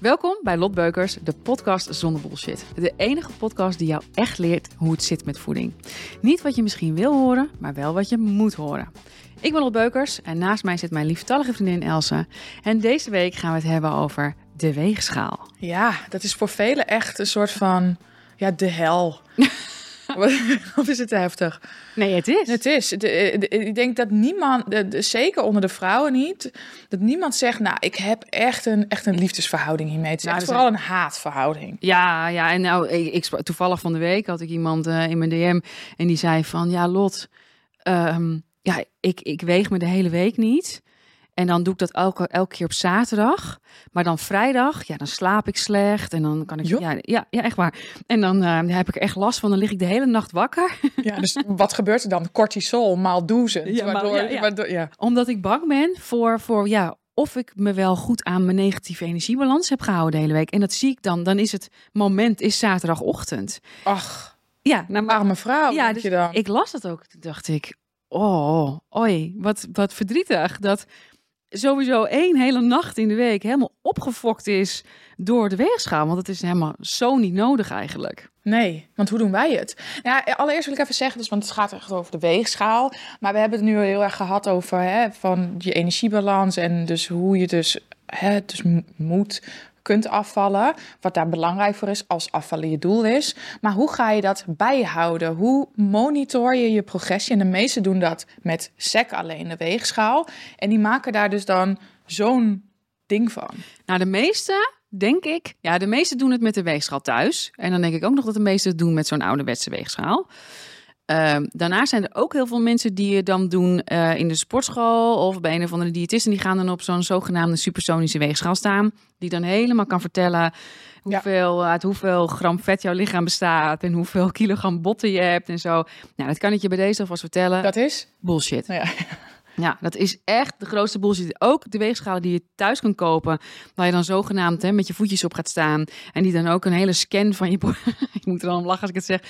Welkom bij Lot Beukers, de podcast zonder bullshit. De enige podcast die jou echt leert hoe het zit met voeding. Niet wat je misschien wil horen, maar wel wat je moet horen. Ik ben Lot Beukers en naast mij zit mijn lieftallige vriendin Elsa. En deze week gaan we het hebben over de weegschaal. Ja, dat is voor velen echt een soort van, ja, de hel. of is het te heftig? Nee, het is. Het is. De- de- ik denk dat niemand, de- zeker onder de vrouwen niet, dat niemand zegt, nou, ik heb echt een, echt een liefdesverhouding hiermee. Het is Nou, echt vooral een haatverhouding. Ja, ja, en nou, ik, toevallig van de week had ik iemand eh, in mijn DM en die zei van, ja, Lot, ehm, ja, ik, ik weeg me de hele week niet. En dan doe ik dat elke, elke keer op zaterdag. Maar dan vrijdag, ja, dan slaap ik slecht. En dan kan ik, ja, ja, ja, echt waar. En dan eh, heb ik er echt last van. Dan lig ik de hele nacht wakker. Ja, dus wat gebeurt er dan? Cortisol maal duizend. Ja, waardoor, ja, ja. waardoor- ja. Omdat ik bang ben voor, voor ja, of ik me wel goed aan mijn negatieve energiebalans heb gehouden de hele week. En dat zie ik dan. Dan is het moment is zaterdagochtend. Ach, Ja, nou, maar arme vrouw, Ja, dus je dan. ik las dat ook. Toen dacht ik, oh, oi, wat, wat verdrietig. Dat sowieso één hele nacht in de week helemaal opgefokt is door de weegschaal. Want het is helemaal zo niet nodig eigenlijk. Nee, want hoe doen wij het? Ja, allereerst wil ik even zeggen, dus, want het gaat echt over de weegschaal. Maar we hebben het nu heel erg gehad over hè, van je energiebalans en dus hoe je dus, hè, dus moet, kunt afvallen. Wat daar belangrijk voor is als afvallen je doel is. Maar hoe ga je dat bijhouden? Hoe monitor je je progressie? En de meesten doen dat met SEC alleen, de weegschaal. En die maken daar dus dan zo'n ding van. Nou, de meeste, denk ik, ja, de meeste doen het met de weegschaal thuis. En dan denk ik ook nog dat de meeste het doen met zo'n ouderwetse weegschaal. Ehm, daarnaast zijn er ook heel veel mensen die het dan doen eh, in de sportschool of bij een of andere diëtist. En die gaan dan op zo'n zogenaamde supersonische weegschaal staan. Die dan helemaal kan vertellen hoeveel, uit hoeveel gram vet jouw lichaam bestaat. En hoeveel kilogram botten je hebt en zo. Nou, dat kan ik je bij deze alvast vertellen. Dat is? Bullshit. Nou ja. Ja, dat is echt de grootste bullshit. Ook de weegschalen die je thuis kan kopen, waar je dan zogenaamd hè, met je voetjes op gaat staan. En die dan ook een hele scan van je ik moet er dan om lachen als ik het zeg,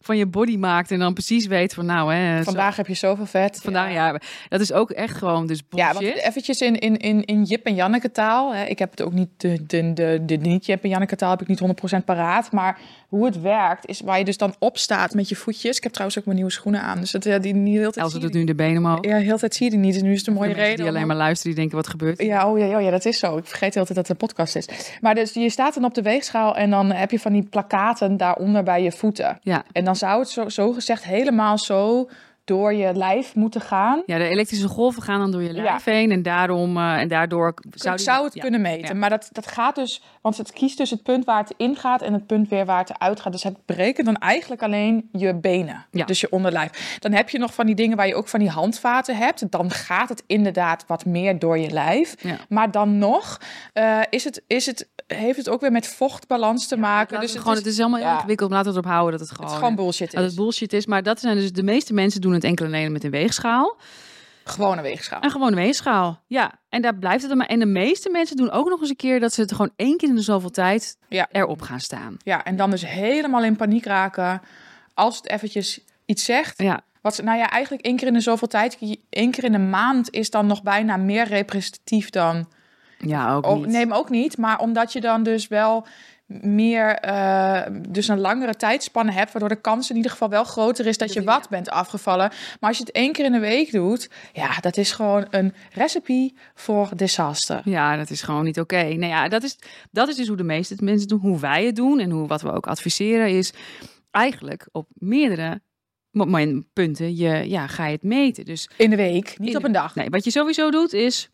van je body maakt. En dan precies weet van nou hè, zo- Vandaag heb je zoveel vet. vandaag, ja. dat is ook echt gewoon dus Ja, bullshit. want eventjes in, in, in, in Jip en Janneke taal. Hè. Ik heb het ook niet, de, de, de, de niet Jip en Janneke taal heb ik niet 100% paraat. Maar hoe het werkt is waar je dus dan op staat met je voetjes. Ik heb trouwens ook mijn nieuwe schoenen aan. Dus dat, ja, die niet heel tijd zie doet nu de benen omhoog. Ja, heel tijd zie je die niet. Dus nu is het een mooie reden. die om- alleen maar luisteren, die denken wat gebeurt. Ja, oh ja, oh ja, dat is zo. Ik vergeet altijd dat het een podcast is. Maar dus je staat dan op de weegschaal en dan heb je van die plakaten daaronder bij je voeten. Ja. En dan zou het zo, zo gezegd helemaal zo door je lijf moeten gaan. Ja, de elektrische golven gaan dan door je Ja. lijf heen en daarom eh, en daardoor zou, ik zou het ja. kunnen meten. Ja. Maar dat, dat gaat dus, want het kiest dus het punt waar het ingaat en het punt weer waar het eruit gaat. Dus het berekent dan eigenlijk alleen je benen, Ja. dus je onderlijf. Dan heb je nog van die dingen waar je ook van die handvaten hebt. Dan gaat het inderdaad wat meer door je lijf. Ja. Maar dan nog eh, is het, is het, heeft het ook weer met vochtbalans te maken. Dus het, gewoon, is, het is ja. ingewikkeld. Laten we het erop houden dat het gewoon, het is gewoon bullshit. dat Is. het bullshit is. Maar dat zijn dus de meeste mensen doen het enkel en met een weegschaal. Gewoon een weegschaal. Een gewone weegschaal. Ja, en daar blijft het dan maar. En de meeste mensen doen ook nog eens een keer dat ze het gewoon één keer in de zoveel tijd Ja. erop gaan staan. Ja, en dan dus helemaal in paniek raken als het eventjes iets zegt. Ja, Wat, ze- nou ja, eigenlijk één keer in de zoveel tijd, één keer in de maand is dan nog bijna meer representatief dan. ja ook Oh, niet. neem ook niet, maar omdat je dan dus wel meer, eh, dus een langere tijdspanne hebt, waardoor de kans in ieder geval wel groter is dat je wat bent afgevallen. Maar als je het één keer in de week doet, ja, dat is gewoon een recipe voor disaster. Ja, dat is gewoon niet oké. Nou ja, dat is, dat is dus hoe de meeste mensen doen. Hoe wij het doen en hoe, wat we ook adviseren is eigenlijk op meerdere punten je, ja, ga je het meten. Dus In de week, niet In- op een dag. nee, wat je sowieso doet is,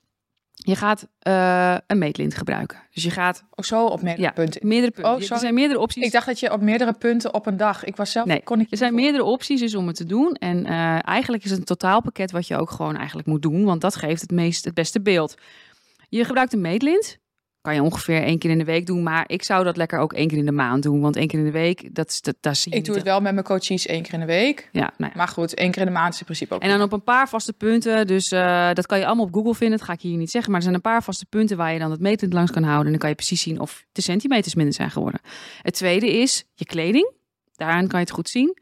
je gaat eh, een meetlint gebruiken. Dus je gaat Of zo op meerdere Ja. punten. meerdere punten. Oh, er zijn meerdere opties. Ik dacht dat je op meerdere punten op een dag. Ik was zelf, Nee, kon ik Er zijn meerdere opties dus om het te doen. En eh, eigenlijk is het een totaalpakket wat je ook gewoon eigenlijk moet doen. Want dat geeft het, meest, het beste beeld. Je gebruikt een meetlint. Kan je ongeveer één keer in de week doen. Maar ik zou dat lekker ook één keer in de maand doen. Want één keer in de week, dat, is- dat, daar zie je Ik doe het wel met mijn coaches één keer in de week. Ja, nou ja. Maar goed, één keer in de maand is in principe ook. En dan op een paar vaste punten. Dus eh, dat kan je allemaal op Google vinden. Dat ga ik hier niet zeggen. Maar er zijn een paar vaste punten waar je dan het meetlint langs kan houden. En dan kan je precies zien of de centimeters minder zijn geworden. Het tweede is je kleding. Daaraan kan je het goed zien.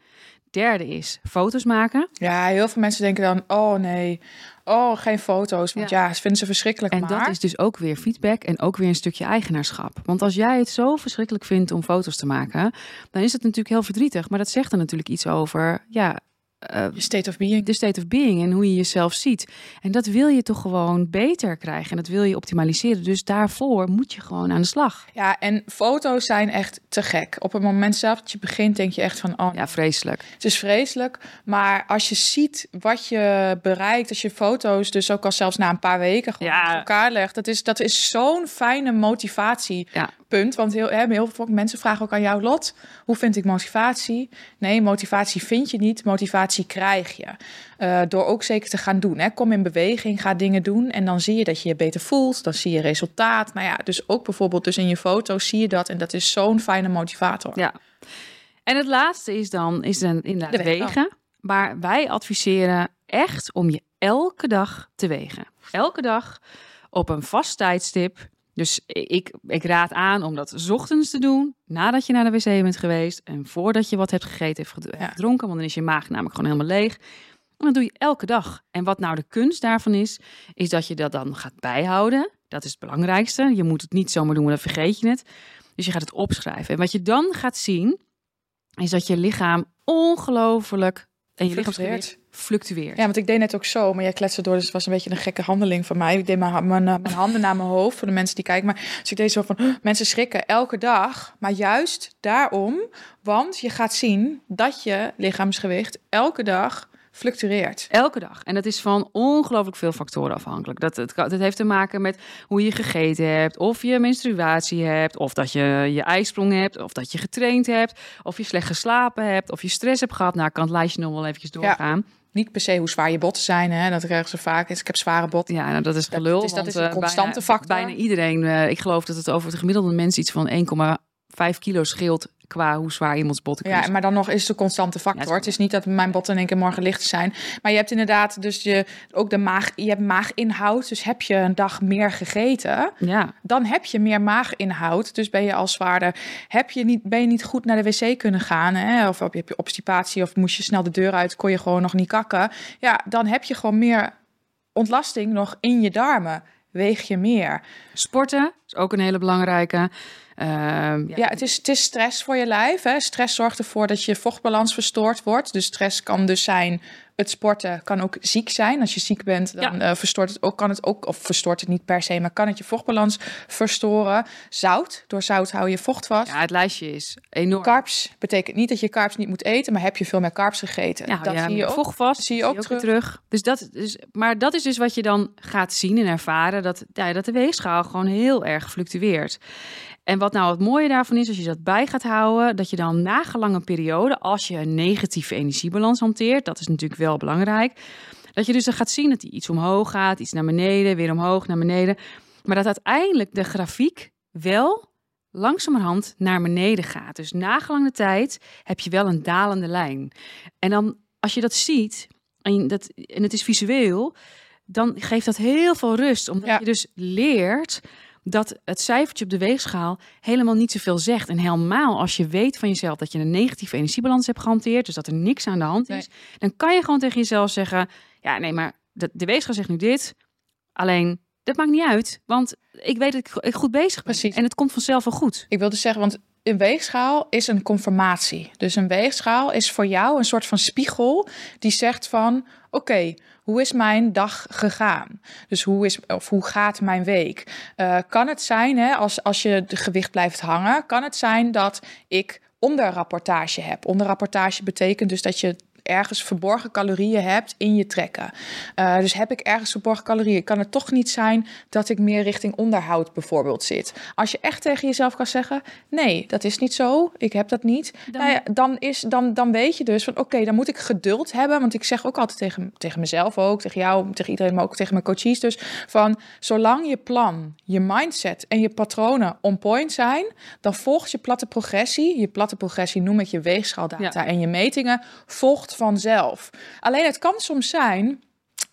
Derde is foto's maken. Ja, heel veel mensen denken dan, oh nee, oh geen foto's. Want ja, ze vinden ze verschrikkelijk. En maar... dat is dus ook weer feedback en ook weer een stukje eigenaarschap. Want als jij het zo verschrikkelijk vindt om foto's te maken, dan is het natuurlijk heel verdrietig. Maar dat zegt er natuurlijk iets over, ja, uh, state of being. De state of being en hoe je jezelf ziet. En dat wil je toch gewoon beter krijgen. En dat wil je optimaliseren. Dus daarvoor moet je gewoon aan de slag. Ja, en foto's zijn echt te gek. Op het moment zelf dat je begint, denk je echt van... Oh, ja, vreselijk. Het is vreselijk. Maar als je ziet wat je bereikt, als je foto's dus ook al zelfs na een paar weken gewoon ja. elkaar legt. Dat is, dat is zo'n fijne motivatie. Ja. Punt. Want heel, hè, heel veel mensen vragen ook aan jou, Lot, hoe vind ik motivatie? Nee, motivatie vind je niet. Motivatie krijg je. Uh, door ook zeker te gaan doen. Hè. Kom in beweging, ga dingen doen. En dan zie je dat je je beter voelt. Dan zie je resultaat. Nou ja, dus ook bijvoorbeeld dus in je foto's zie je dat. En dat is zo'n fijne motivator. Ja. En het laatste is dan, is dan inderdaad de wegen. Maar wij adviseren echt om je elke dag te wegen. Elke dag op een vast tijdstip. Dus ik, ik raad aan om dat ochtends te doen, nadat je naar de wc bent geweest en voordat je wat hebt gegeten, hebt gedronken, want dan is je maag namelijk gewoon helemaal leeg. En dat doe je elke dag. En wat nou de kunst daarvan is, is dat je dat dan gaat bijhouden. Dat is het belangrijkste. Je moet het niet zomaar doen, dan vergeet je het. Dus je gaat het opschrijven. En wat je dan gaat zien, is dat je lichaam ongelooflijk en je lichaamsgewicht fluctueert. Ja, want ik deed net ook zo, maar jij kletste door, dus het was een beetje een gekke handeling van mij. Ik deed mijn, mijn, mijn handen naar mijn hoofd voor de mensen die kijken. Maar dus ik deed zo van, mensen schrikken elke dag, maar juist daarom, want je gaat zien dat je lichaamsgewicht elke dag fluctueert. Elke dag. En dat is van ongelooflijk veel factoren afhankelijk. Dat, het, het heeft te maken met hoe je gegeten hebt, of je menstruatie hebt, of dat je je ijsprong hebt, of dat je getraind hebt, of je slecht geslapen hebt, of je stress hebt gehad. Nou, ik kan het lijstje nog wel eventjes doorgaan. Niet per se hoe zwaar je botten zijn, hè? dat krijgen ze vaak. Ik heb zware botten. Ja, nou, dat is gelul. Dat, dat is een eh, constante bijna, factor. Bijna iedereen, uh, ik geloof dat het over de gemiddelde mens iets van 1,5 kilo scheelt qua hoe zwaar iemands botten Ja, maar dan nog is een constante factor. het is niet dat mijn botten in één keer morgen licht zijn. Maar je hebt inderdaad dus je, ook de maag, je hebt maaginhoud. Dus heb je een dag meer gegeten, ja. dan heb je meer maaginhoud. Dus ben je al zwaarder. Heb je niet, ben je niet goed naar de wc kunnen gaan, hè? of heb je obstipatie of moest je snel de deur uit, kon je gewoon nog niet kakken. Ja, dan heb je gewoon meer ontlasting nog in je darmen. Weeg je meer. Sporten is ook een hele belangrijke. Ehm, ja. het, is, het is stress voor je lijf. Hè. Stress zorgt ervoor dat je vochtbalans verstoord wordt. Dus stress kan dus zijn het sporten kan ook ziek zijn. Als je ziek bent, dan ja. uh, verstoort het ook, kan het ook, of verstoort het niet per se, maar kan het je vochtbalans verstoren. Zout, door zout hou je vocht vast. Ja, het lijstje is enorm. Carbs betekent niet dat je carbs niet moet eten, maar heb je veel meer carbs gegeten. Ja, dat zie je ook. Vocht vast, zie je ook, zie terug. terug. Dus dat, dus, maar dat is dus wat je dan gaat zien en ervaren, dat, ja, dat de weegschaal gewoon heel erg fluctueert. En wat nou het mooie daarvan is, als je dat bij gaat houden, dat je dan na gelange periode, als je een negatieve energiebalans hanteert, dat is natuurlijk wel belangrijk, dat je dus dan gaat zien dat die iets omhoog gaat, iets naar beneden, weer omhoog, naar beneden. Maar dat uiteindelijk de grafiek wel langzamerhand naar beneden gaat. Dus na gelange tijd heb je wel een dalende lijn. En dan, als je dat ziet, en, dat, en het is visueel, dan geeft dat heel veel rust. Omdat je dus leert dat het cijfertje op de weegschaal helemaal niet zoveel zegt. En helemaal als je weet van jezelf dat je een negatieve energiebalans hebt gehanteerd, dus dat er niks aan de hand is, dan kan je gewoon tegen jezelf zeggen: Ja, nee, maar de, de weegschaal zegt nu dit. Alleen dat maakt niet uit, want ik weet dat ik goed bezig ben. Precies. En het komt vanzelf wel goed. Ik wilde zeggen, want een weegschaal is een conformatie. Dus een weegschaal is voor jou een soort van spiegel die zegt van oké, hoe is mijn dag gegaan? Dus hoe, is, of hoe gaat mijn week? Uh, kan het zijn, hè, als, als je gewicht blijft hangen, kan het zijn dat ik onderrapportage heb. Onderrapportage betekent dus dat je ergens verborgen calorieën hebt in je trekken. Uh, dus heb ik ergens verborgen calorieën, kan het toch niet zijn dat ik meer richting onderhoud bijvoorbeeld zit. Als je echt tegen jezelf kan zeggen: nee, dat is niet zo, ik heb dat niet. Dan, nou ja, dan, is, dan, dan weet je dus van oké, dan moet ik geduld hebben. Want ik zeg ook altijd tegen, tegen mezelf ook, tegen jou, tegen iedereen, maar ook tegen mijn coaches. Dus van zolang je plan, je mindset en je patronen on point zijn, dan volgt je platte progressie. Je platte progressie noem ik je weegschaldata en je metingen volgt vanzelf. Alleen het kan soms zijn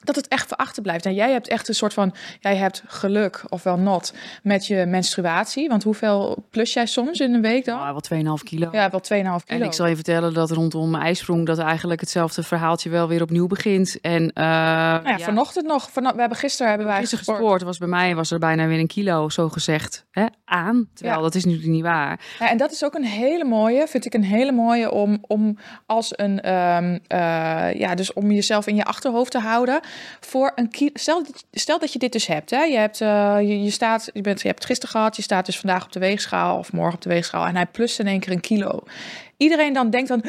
dat het echt verachter blijft. En jij hebt echt een soort van, jij hebt geluk, ofwel not, met je menstruatie. Want hoeveel plus jij soms in een week dan? Nou, wel 2,5 kilo. Ja, wel 2,5 kilo. En ik zal je vertellen dat rondom mijn ijsprong dat eigenlijk hetzelfde verhaaltje wel weer opnieuw begint. En uh, nou ja, vanochtend nog. Van, we hebben gisteren hebben wij gisteren gesport. Was bij mij was er bijna weer een kilo zo gezegd hè, aan. Terwijl dat is natuurlijk niet waar. Ja, en dat is ook een hele mooie, vind ik een hele mooie om, om als een um, uh, ja, dus om jezelf in je achterhoofd te houden voor een kilo. Stel, stel dat je dit dus hebt. Hè? Je, hebt uh, je, je, staat, je, bent, je hebt het gisteren gehad, je staat dus vandaag op de weegschaal of morgen op de weegschaal en hij plus in één keer een kilo iedereen dan denkt dan,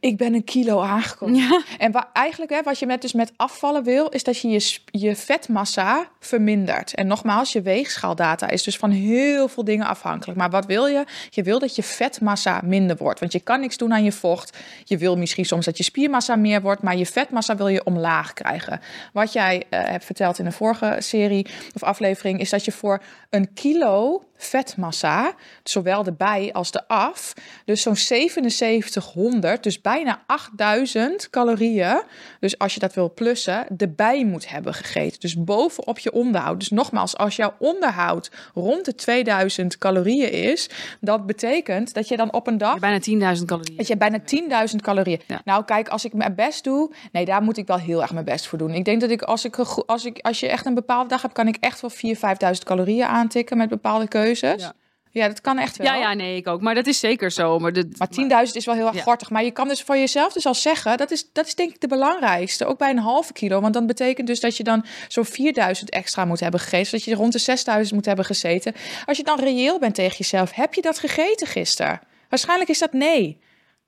ik ben een kilo aangekomen. Ja. En eigenlijk hè, wat je met, dus met afvallen wil, is dat je, je je vetmassa vermindert. En nogmaals, je weegschaaldata is dus van heel veel dingen afhankelijk. Maar wat wil je? Je wil dat je vetmassa minder wordt. Want je kan niks doen aan je vocht. Je wil misschien soms dat je spiermassa meer wordt, maar je vetmassa wil je omlaag krijgen. Wat jij uh, hebt verteld in de vorige serie of aflevering, is dat je voor een kilo vetmassa, zowel de bij als de af, dus zo'n 7700, dus bijna 8000 calorieën. Dus als je dat wil plussen, de bij moet hebben gegeten. Dus bovenop je onderhoud. Dus nogmaals, als jouw onderhoud rond de 2000 calorieën is, dat betekent dat je dan op een dag. bijna 10.000 calorieën. Dat je bijna 10.000 calorieën. Nou, kijk, als ik mijn best doe, nee, daar moet ik wel heel erg mijn best voor doen. Ik denk dat ik als ik als ik als je echt een bepaalde dag hebt, kan ik echt wel 4.000, 5.000 calorieën aantikken met bepaalde keuzes. Ja. ja. dat kan echt wel. Ja, ja, nee, ik ook. Maar dat is zeker zo. Maar, de, maar 10.000 is wel heel erg ja. gortig. Maar je kan dus voor jezelf dus al zeggen, dat is, dat is denk ik de belangrijkste. Ook bij een halve kilo. Want dan betekent dus dat je dan zo'n 4.000 extra moet hebben gegeten. Dat je rond de 6.000 moet hebben gezeten. Als je dan reëel bent tegen jezelf, heb je dat gegeten gisteren? Waarschijnlijk is dat nee.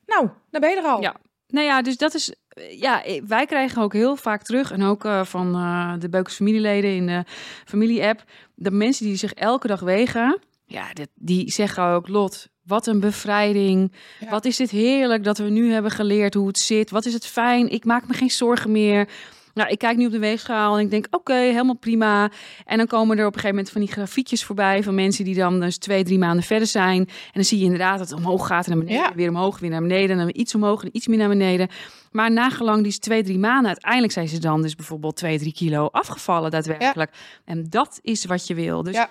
Nou, dan ben je er al. Ja. Nou ja, dus dat is ja, wij krijgen ook heel vaak terug, en ook uh, van uh, de Beukers familieleden in de familie-app, de mensen die zich elke dag wegen, ja, dit, die zeggen ook, Lot, wat een bevrijding. Ja. Wat is dit heerlijk dat we nu hebben geleerd hoe het zit. Wat is het fijn. Ik maak me geen zorgen meer. Nou, ik kijk nu op de weegschaal en ik denk, oké, okay, helemaal prima. En dan komen er op een gegeven moment van die grafiekjes voorbij van mensen die dan dus twee, drie maanden verder zijn. En dan zie je inderdaad dat het omhoog gaat en naar beneden, ja. weer omhoog, weer naar beneden, en dan iets omhoog en iets meer naar beneden. Maar nagelang die twee, drie maanden, uiteindelijk zijn ze dan dus bijvoorbeeld twee, drie kilo afgevallen daadwerkelijk. Ja. En dat is wat je wil. Dus ja.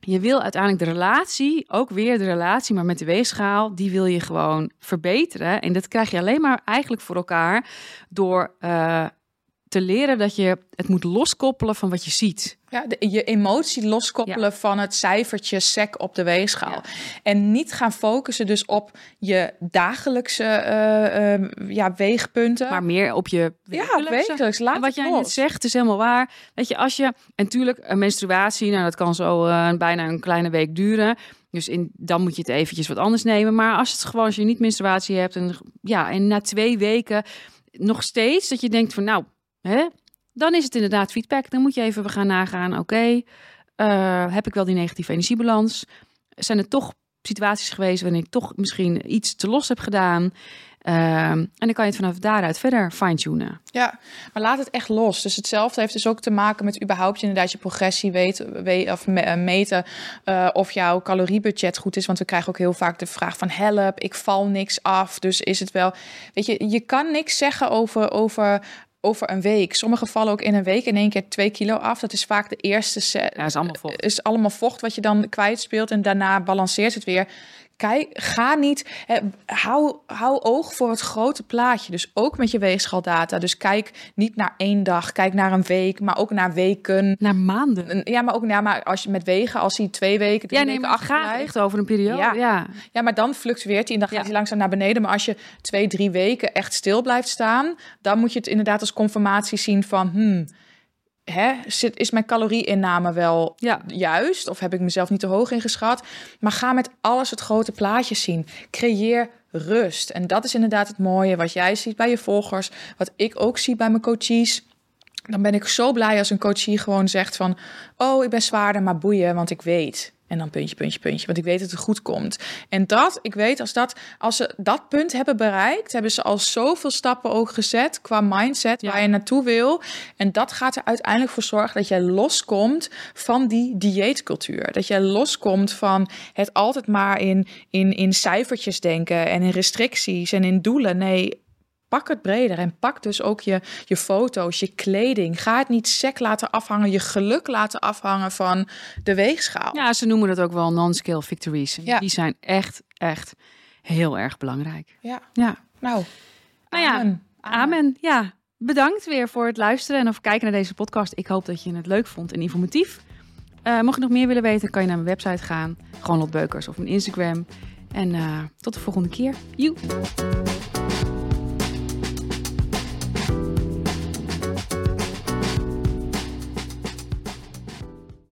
je wil uiteindelijk de relatie, ook weer de relatie, maar met de weegschaal, die wil je gewoon verbeteren. En dat krijg je alleen maar eigenlijk voor elkaar door uh, te leren dat je het moet loskoppelen van wat je ziet. Ja, de, je emotie loskoppelen ja. van het cijfertje sec op de weegschaal. Ja. En niet gaan focussen dus op je dagelijkse uh, uh, ja, weegpunten. Maar meer op je wekelijkse. Ja, wekelijks. Laat en wat jij net zegt is helemaal waar. Weet je, als je... En natuurlijk, een menstruatie, nou dat kan zo uh, bijna een kleine week duren. Dus in, dan moet je het eventjes wat anders nemen. Maar als het gewoon, als je niet menstruatie hebt... En, ja, en na twee weken nog steeds dat je denkt van... nou Hè? Dan is het inderdaad feedback. Dan moet je even gaan nagaan. Oké, uh, heb ik wel die negatieve energiebalans? Zijn er toch situaties geweest waarin ik toch misschien iets te los heb gedaan? Uh, en dan kan je het vanaf daaruit verder fine-tunen. Ja, maar laat het echt los. Dus hetzelfde heeft dus ook te maken met überhaupt inderdaad je progressie weet of meten uh, of jouw caloriebudget goed is. Want we krijgen ook heel vaak de vraag van help, ik val niks af. Dus is het wel, weet je, je kan niks zeggen over, over over een week. Sommige vallen ook in een week in één keer twee kilo af. Dat is vaak de eerste set. Ja, is allemaal vocht. Is allemaal vocht wat je dan kwijtspeelt en daarna balanceert het weer. Kijk, ga niet. Hè, hou, hou oog voor het grote plaatje. Dus ook met je weegschaldata. Dus kijk niet naar één dag, kijk naar een week, maar ook naar weken. Naar maanden. Ja, maar ook ja, maar als je met wegen, als hij twee weken, drie ja, nee, maar gaat echt over een periode. Ja. ja. Ja. maar dan fluctueert hij en dan gaat ja. hij langzaam naar beneden. Maar als je twee, drie weken echt stil blijft staan, dan moet je het inderdaad als confirmatie zien van. Hmm, Hè, zit, is mijn calorieinname wel ja. juist? Of heb ik mezelf niet te hoog ingeschat? Maar ga met alles het grote plaatje zien. Creëer rust. En dat is inderdaad het mooie wat jij ziet bij je volgers. Wat ik ook zie bij mijn coaches. Dan ben ik zo blij als een coachie gewoon zegt van... oh, ik ben zwaarder, maar boeien, want ik weet. En dan puntje, puntje, puntje. Want ik weet dat het goed komt. En dat, ik weet, als, dat, als ze dat punt hebben bereikt, hebben ze al zoveel stappen ook gezet qua mindset ja. waar je naartoe wil. En dat gaat er uiteindelijk voor zorgen dat jij loskomt van die dieetcultuur. Dat jij loskomt van het altijd maar in, in, in cijfertjes denken en in restricties en in doelen. Nee, pak het breder en pak dus ook je, je foto's, je kleding. Ga het niet sec laten afhangen, je geluk laten afhangen van de weegschaal. Ja, ze noemen dat ook wel non-scale victories. Ja. Die zijn echt, echt heel erg belangrijk. Ja. Ja. Nou, Nou ja, amen. Amen. Ja, bedankt weer voor het luisteren en of kijken naar deze podcast. Ik hoop dat je het leuk vond en informatief. Eh, mocht je nog meer willen weten, kan je naar mijn website gaan. Gewoon Lot Beukers of mijn Instagram. En eh, tot de volgende keer. Joe.